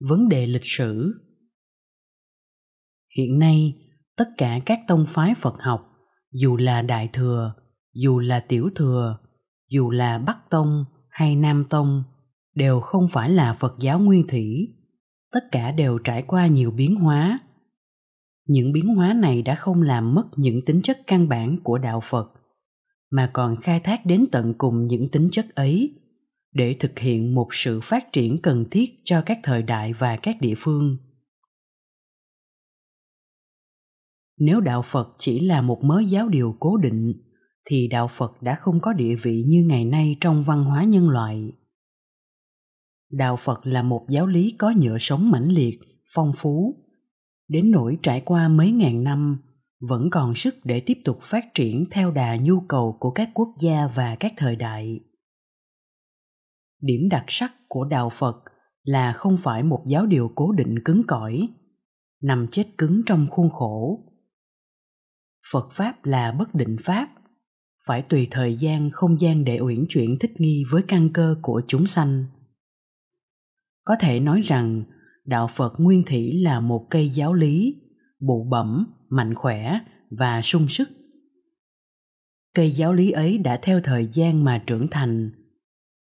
vấn đề lịch sử. Hiện nay, tất cả các tông phái phật học, dù là đại thừa, dù là tiểu thừa, dù là bắc tông hay nam tông, đều không phải là phật giáo nguyên thủy. Tất cả đều trải qua nhiều biến hóa. Những biến hóa này đã không làm mất những tính chất căn bản của đạo phật, mà còn khai thác đến tận cùng những tính chất ấy để thực hiện một sự phát triển cần thiết cho các thời đại và các địa phương. Nếu đạo phật chỉ là một mớ giáo điều cố định, thì đạo phật đã không có địa vị như ngày nay trong văn hóa nhân loại. Đạo phật là một giáo lý có nhựa sống mãnh liệt, phong phú. Đến nỗi trải qua mấy ngàn năm, vẫn còn sức để tiếp tục phát triển theo đà nhu cầu của các quốc gia và các thời đại điểm đặc sắc của đạo phật là không phải một giáo điều cố định cứng cỏi, nằm chết cứng trong khuôn khổ. Phật pháp là bất định pháp, phải tùy thời gian, không gian để uyển chuyển thích nghi với căn cơ của chúng sanh. Có thể nói rằng, đạo phật nguyên thủy là một cây giáo lý, bụ bẩm, mạnh khỏe và sung sức. Cây giáo lý ấy đã theo thời gian mà trưởng thành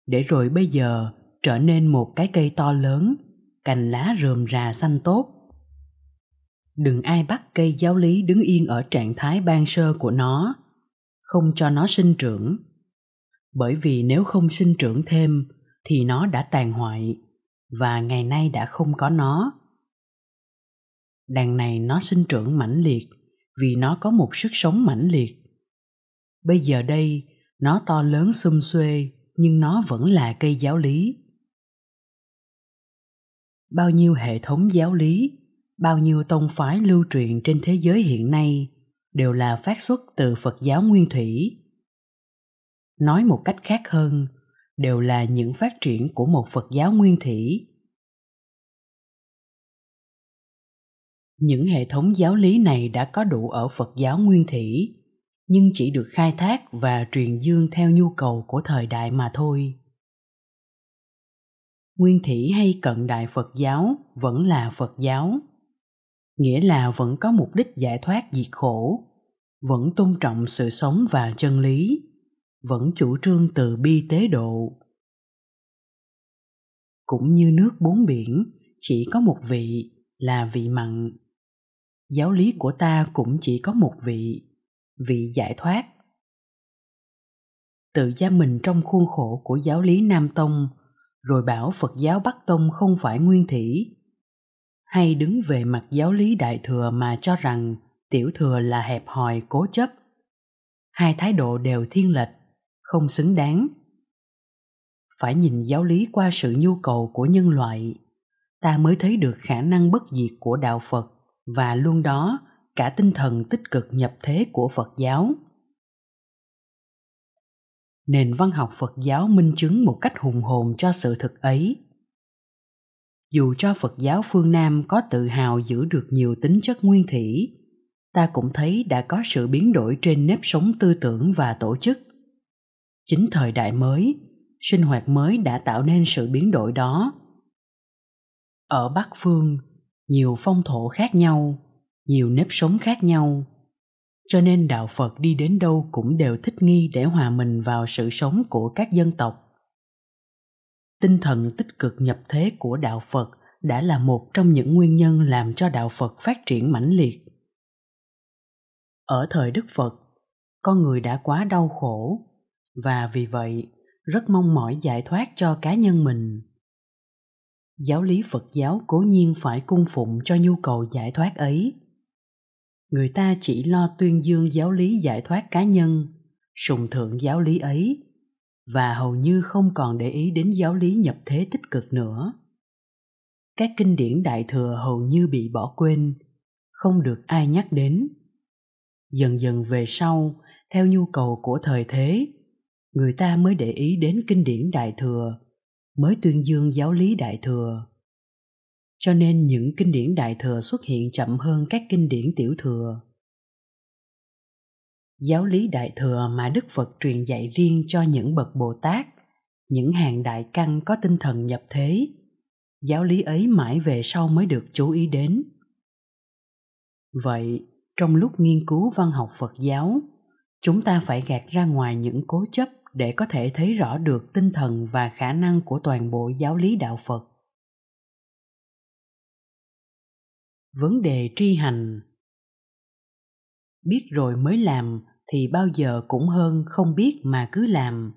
để rồi bây giờ trở nên một cái cây to lớn, cành lá rườm rà xanh tốt. Đừng ai bắt cây giáo lý đứng yên ở trạng thái ban sơ của nó, không cho nó sinh trưởng. Bởi vì nếu không sinh trưởng thêm thì nó đã tàn hoại và ngày nay đã không có nó. Đàn này nó sinh trưởng mãnh liệt vì nó có một sức sống mãnh liệt. Bây giờ đây, nó to lớn xum xuê nhưng nó vẫn là cây giáo lý. Bao nhiêu hệ thống giáo lý, bao nhiêu tông phái lưu truyền trên thế giới hiện nay đều là phát xuất từ phật giáo nguyên thủy. Nói một cách khác hơn, đều là những phát triển của một phật giáo nguyên thủy. Những hệ thống giáo lý này đã có đủ ở phật giáo nguyên thủy nhưng chỉ được khai thác và truyền dương theo nhu cầu của thời đại mà thôi. Nguyên thủy hay cận đại phật giáo vẫn là phật giáo. Nghĩa là vẫn có mục đích giải thoát diệt khổ, vẫn tôn trọng sự sống và chân lý, vẫn chủ trương từ bi tế độ. Cũng như nước bốn biển, chỉ có một vị là vị mặn. Giáo lý của ta cũng chỉ có một vị vị giải thoát. Tự giam mình trong khuôn khổ của giáo lý nam tông, rồi bảo phật giáo bắc tông không phải nguyên thủy. Hay đứng về mặt giáo lý đại thừa mà cho rằng tiểu thừa là hẹp hòi, cố chấp. Hai thái độ đều thiên lệch, không xứng đáng. Phải nhìn giáo lý qua sự nhu cầu của nhân loại, ta mới thấy được khả năng bất diệt của đạo phật và luôn đó cả tinh thần tích cực nhập thế của phật giáo. Nền văn học phật giáo minh chứng một cách hùng hồn cho sự thực ấy. Dù cho phật giáo phương nam có tự hào giữ được nhiều tính chất nguyên thủy, ta cũng thấy đã có sự biến đổi trên nếp sống tư tưởng và tổ chức. Chính thời đại mới, sinh hoạt mới đã tạo nên sự biến đổi đó. Ở bắc phương, nhiều phong thổ khác nhau nhiều nếp sống khác nhau. Cho nên đạo phật đi đến đâu cũng đều thích nghi để hòa mình vào sự sống của các dân tộc. Tinh thần tích cực nhập thế của đạo phật đã là một trong những nguyên nhân làm cho đạo phật phát triển mãnh liệt. Ở thời đức phật, con người đã quá đau khổ và vì vậy rất mong mỏi giải thoát cho cá nhân mình. Giáo lý phật giáo cố nhiên phải cung phụng cho nhu cầu giải thoát ấy người ta chỉ lo tuyên dương giáo lý giải thoát cá nhân, sùng thượng giáo lý ấy, và hầu như không còn để ý đến giáo lý nhập thế tích cực nữa. Các kinh điển đại thừa hầu như bị bỏ quên, không được ai nhắc đến. Dần dần về sau, theo nhu cầu của thời thế, người ta mới để ý đến kinh điển đại thừa, mới tuyên dương giáo lý đại thừa cho nên những kinh điển đại thừa xuất hiện chậm hơn các kinh điển tiểu thừa. Giáo lý đại thừa mà đức phật truyền dạy riêng cho những bậc bồ tát, những hàng đại căn có tinh thần nhập thế, giáo lý ấy mãi về sau mới được chú ý đến. Vậy, trong lúc nghiên cứu văn học phật giáo, chúng ta phải gạt ra ngoài những cố chấp để có thể thấy rõ được tinh thần và khả năng của toàn bộ giáo lý đạo phật. Vấn đề tri hành. Biết rồi mới làm thì bao giờ cũng hơn không biết mà cứ làm.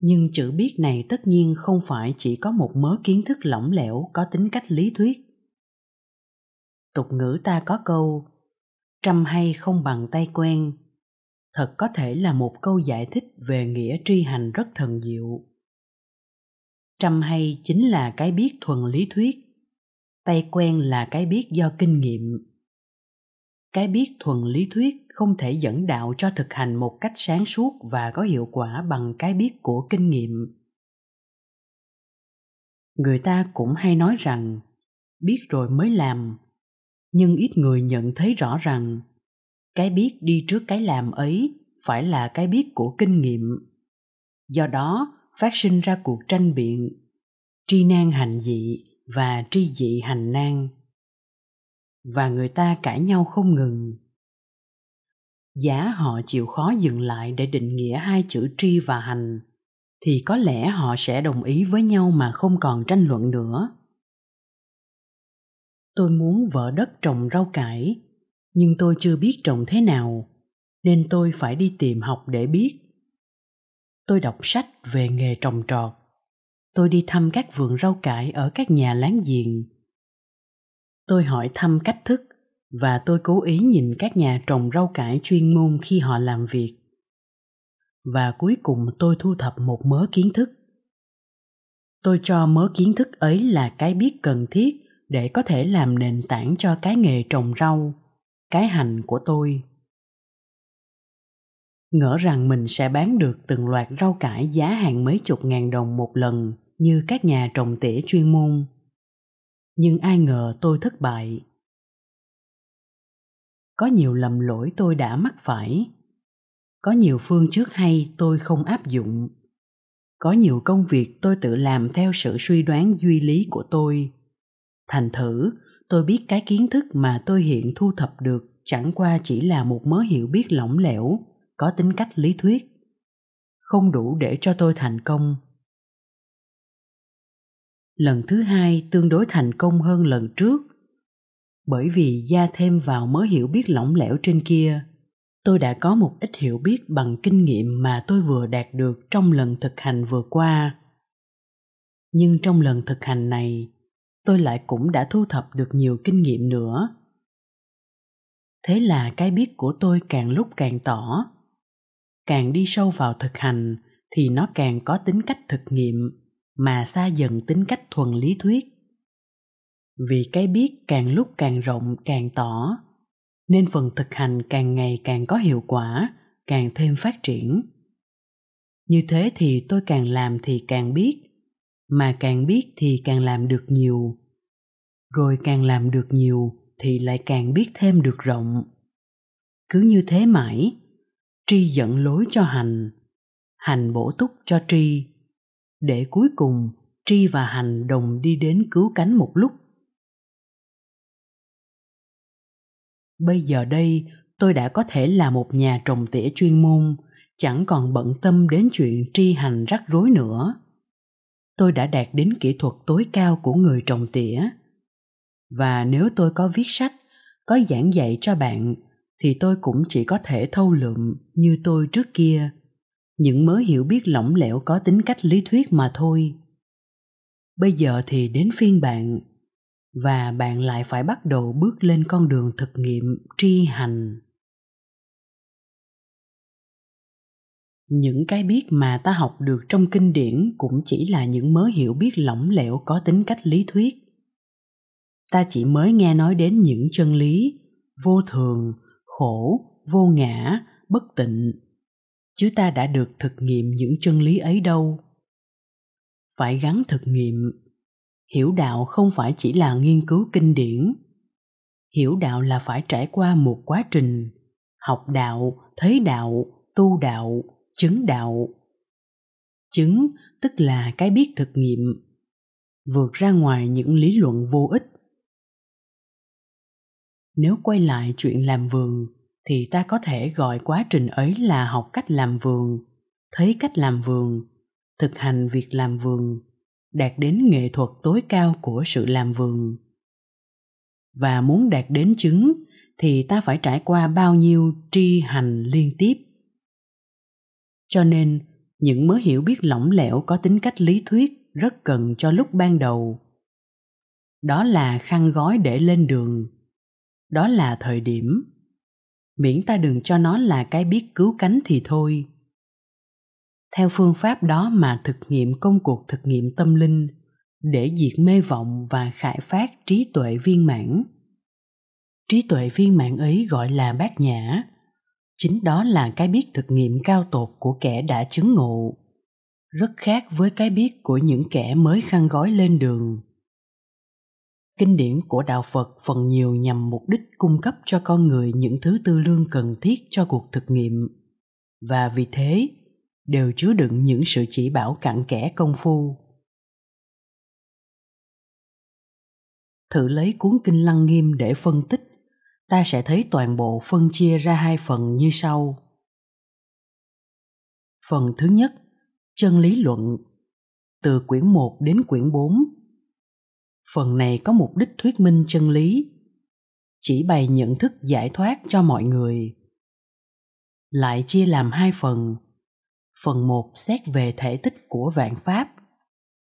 Nhưng chữ biết này tất nhiên không phải chỉ có một mớ kiến thức lỏng lẻo có tính cách lý thuyết. Tục ngữ ta có câu, trăm hay không bằng tay quen thật có thể là một câu giải thích về nghĩa tri hành rất thần diệu. Trăm hay chính là cái biết thuần lý thuyết tay quen là cái biết do kinh nghiệm. Cái biết thuần lý thuyết không thể dẫn đạo cho thực hành một cách sáng suốt và có hiệu quả bằng cái biết của kinh nghiệm. Người ta cũng hay nói rằng, biết rồi mới làm. Nhưng ít người nhận thấy rõ rằng, cái biết đi trước cái làm ấy phải là cái biết của kinh nghiệm. Do đó, phát sinh ra cuộc tranh biện, tri nan hành dị và tri dị hành nan và người ta cãi nhau không ngừng. Giá họ chịu khó dừng lại để định nghĩa hai chữ tri và hành, thì có lẽ họ sẽ đồng ý với nhau mà không còn tranh luận nữa. Tôi muốn vợ đất trồng rau cải, nhưng tôi chưa biết trồng thế nào, nên tôi phải đi tìm học để biết. Tôi đọc sách về nghề trồng trọt tôi đi thăm các vườn rau cải ở các nhà láng giềng. Tôi hỏi thăm cách thức và tôi cố ý nhìn các nhà trồng rau cải chuyên môn khi họ làm việc. Và cuối cùng tôi thu thập một mớ kiến thức. Tôi cho mớ kiến thức ấy là cái biết cần thiết để có thể làm nền tảng cho cái nghề trồng rau, cái hành của tôi. Ngỡ rằng mình sẽ bán được từng loạt rau cải giá hàng mấy chục ngàn đồng một lần như các nhà trồng tỉa chuyên môn. Nhưng ai ngờ tôi thất bại. Có nhiều lầm lỗi tôi đã mắc phải. Có nhiều phương trước hay tôi không áp dụng. Có nhiều công việc tôi tự làm theo sự suy đoán duy lý của tôi. Thành thử, tôi biết cái kiến thức mà tôi hiện thu thập được chẳng qua chỉ là một mớ hiểu biết lỏng lẻo, có tính cách lý thuyết. Không đủ để cho tôi thành công lần thứ hai tương đối thành công hơn lần trước. Bởi vì gia thêm vào mớ hiểu biết lỏng lẻo trên kia, tôi đã có một ít hiểu biết bằng kinh nghiệm mà tôi vừa đạt được trong lần thực hành vừa qua. Nhưng trong lần thực hành này, tôi lại cũng đã thu thập được nhiều kinh nghiệm nữa. Thế là cái biết của tôi càng lúc càng tỏ. Càng đi sâu vào thực hành thì nó càng có tính cách thực nghiệm mà xa dần tính cách thuần lý thuyết. Vì cái biết càng lúc càng rộng, càng tỏ, nên phần thực hành càng ngày càng có hiệu quả, càng thêm phát triển. Như thế thì tôi càng làm thì càng biết, mà càng biết thì càng làm được nhiều. Rồi càng làm được nhiều thì lại càng biết thêm được rộng. Cứ như thế mãi, tri dẫn lối cho hành hành bổ túc cho tri để cuối cùng tri và hành đồng đi đến cứu cánh một lúc. Bây giờ đây, tôi đã có thể là một nhà trồng tỉa chuyên môn, chẳng còn bận tâm đến chuyện tri hành rắc rối nữa. Tôi đã đạt đến kỹ thuật tối cao của người trồng tỉa. Và nếu tôi có viết sách, có giảng dạy cho bạn, thì tôi cũng chỉ có thể thâu lượm như tôi trước kia những mớ hiểu biết lỏng lẻo có tính cách lý thuyết mà thôi. Bây giờ thì đến phiên bạn, và bạn lại phải bắt đầu bước lên con đường thực nghiệm tri hành. Những cái biết mà ta học được trong kinh điển cũng chỉ là những mớ hiểu biết lỏng lẻo có tính cách lý thuyết. Ta chỉ mới nghe nói đến những chân lý vô thường, khổ, vô ngã, bất tịnh chứ ta đã được thực nghiệm những chân lý ấy đâu. Phải gắn thực nghiệm. Hiểu đạo không phải chỉ là nghiên cứu kinh điển. Hiểu đạo là phải trải qua một quá trình, học đạo, thấy đạo, tu đạo, chứng đạo. Chứng tức là cái biết thực nghiệm, vượt ra ngoài những lý luận vô ích. Nếu quay lại chuyện làm vườn thì ta có thể gọi quá trình ấy là học cách làm vườn, thấy cách làm vườn, thực hành việc làm vườn, đạt đến nghệ thuật tối cao của sự làm vườn. Và muốn đạt đến chứng thì ta phải trải qua bao nhiêu tri hành liên tiếp. Cho nên, những mới hiểu biết lỏng lẻo có tính cách lý thuyết rất cần cho lúc ban đầu. Đó là khăn gói để lên đường. Đó là thời điểm miễn ta đừng cho nó là cái biết cứu cánh thì thôi. Theo phương pháp đó mà thực nghiệm công cuộc thực nghiệm tâm linh, để diệt mê vọng và khải phát trí tuệ viên mãn. Trí tuệ viên mãn ấy gọi là bát nhã. Chính đó là cái biết thực nghiệm cao tột của kẻ đã chứng ngộ. Rất khác với cái biết của những kẻ mới khăn gói lên đường kinh điển của đạo phật, phần nhiều nhằm mục đích cung cấp cho con người những thứ tư lương cần thiết cho cuộc thực nghiệm. Và vì thế, đều chứa đựng những sự chỉ bảo cặn kẽ công phu. Thử lấy cuốn kinh lăng nghiêm để phân tích, ta sẽ thấy toàn bộ phân chia ra hai phần như sau. Phần thứ nhất, chân lý luận. Từ quyển 1 đến quyển 4 phần này có mục đích thuyết minh chân lý. Chỉ bày nhận thức giải thoát cho mọi người. Lại chia làm hai phần. Phần một xét về thể tích của vạn pháp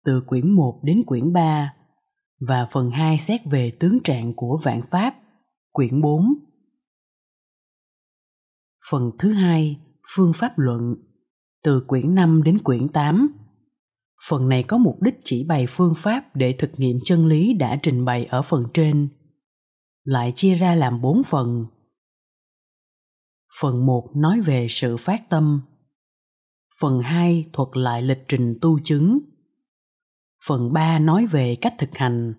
từ quyển 1 đến quyển 3 và phần 2 xét về tướng trạng của vạn pháp quyển 4 Phần thứ hai, phương pháp luận từ quyển 5 đến quyển 8. Phần này có mục đích chỉ bày phương pháp để thực nghiệm chân lý đã trình bày ở phần trên. Lại chia ra làm bốn phần. Phần 1 nói về sự phát tâm. Phần 2 thuật lại lịch trình tu chứng. Phần 3 nói về cách thực hành.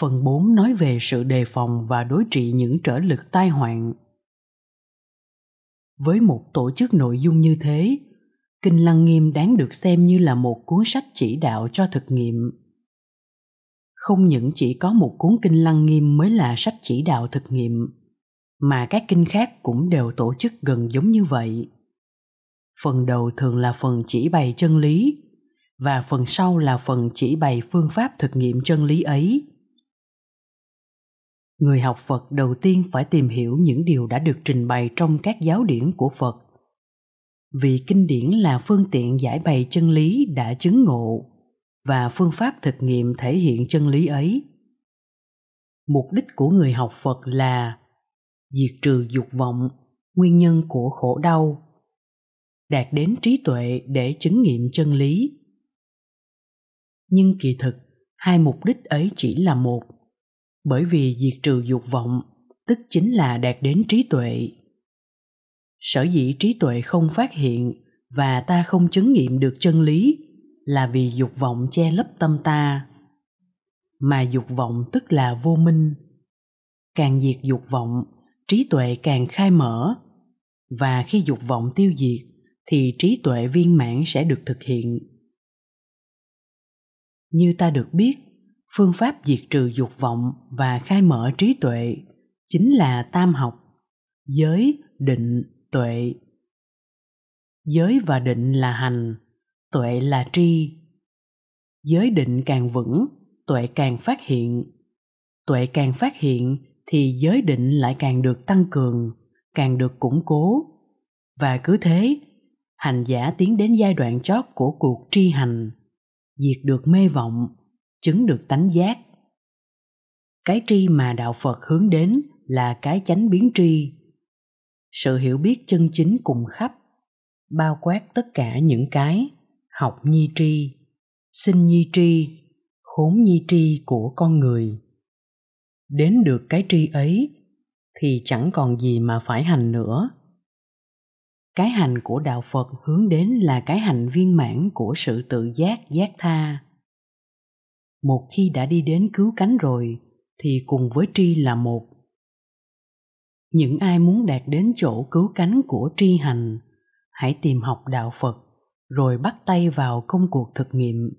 Phần 4 nói về sự đề phòng và đối trị những trở lực tai hoạn với một tổ chức nội dung như thế kinh lăng nghiêm đáng được xem như là một cuốn sách chỉ đạo cho thực nghiệm. Không những chỉ có một cuốn kinh lăng nghiêm mới là sách chỉ đạo thực nghiệm, mà các kinh khác cũng đều tổ chức gần giống như vậy. Phần đầu thường là phần chỉ bày chân lý, và phần sau là phần chỉ bày phương pháp thực nghiệm chân lý ấy. Người học phật đầu tiên phải tìm hiểu những điều đã được trình bày trong các giáo điển của phật vì kinh điển là phương tiện giải bày chân lý đã chứng ngộ và phương pháp thực nghiệm thể hiện chân lý ấy. Mục đích của người học phật là diệt trừ dục vọng, nguyên nhân của khổ đau, đạt đến trí tuệ để chứng nghiệm chân lý. Nhưng kỳ thực, hai mục đích ấy chỉ là một, bởi vì diệt trừ dục vọng tức chính là đạt đến trí tuệ sở dĩ trí tuệ không phát hiện và ta không chứng nghiệm được chân lý là vì dục vọng che lấp tâm ta. Mà dục vọng tức là vô minh. Càng diệt dục vọng, trí tuệ càng khai mở. Và khi dục vọng tiêu diệt, thì trí tuệ viên mãn sẽ được thực hiện. Như ta được biết, phương pháp diệt trừ dục vọng và khai mở trí tuệ chính là tam học, giới, định tuệ. Giới và định là hành, tuệ là tri. Giới định càng vững, tuệ càng phát hiện. Tuệ càng phát hiện thì giới định lại càng được tăng cường, càng được củng cố. Và cứ thế, hành giả tiến đến giai đoạn chót của cuộc tri hành, diệt được mê vọng, chứng được tánh giác. Cái tri mà đạo phật hướng đến là cái chánh biến tri sự hiểu biết chân chính cùng khắp, bao quát tất cả những cái học nhi tri, sinh nhi tri, khốn nhi tri của con người. Đến được cái tri ấy thì chẳng còn gì mà phải hành nữa. Cái hành của đạo phật hướng đến là cái hành viên mãn của sự tự giác giác tha. Một khi đã đi đến cứu cánh rồi thì cùng với tri là một những ai muốn đạt đến chỗ cứu cánh của tri hành, hãy tìm học đạo phật, rồi bắt tay vào công cuộc thực nghiệm.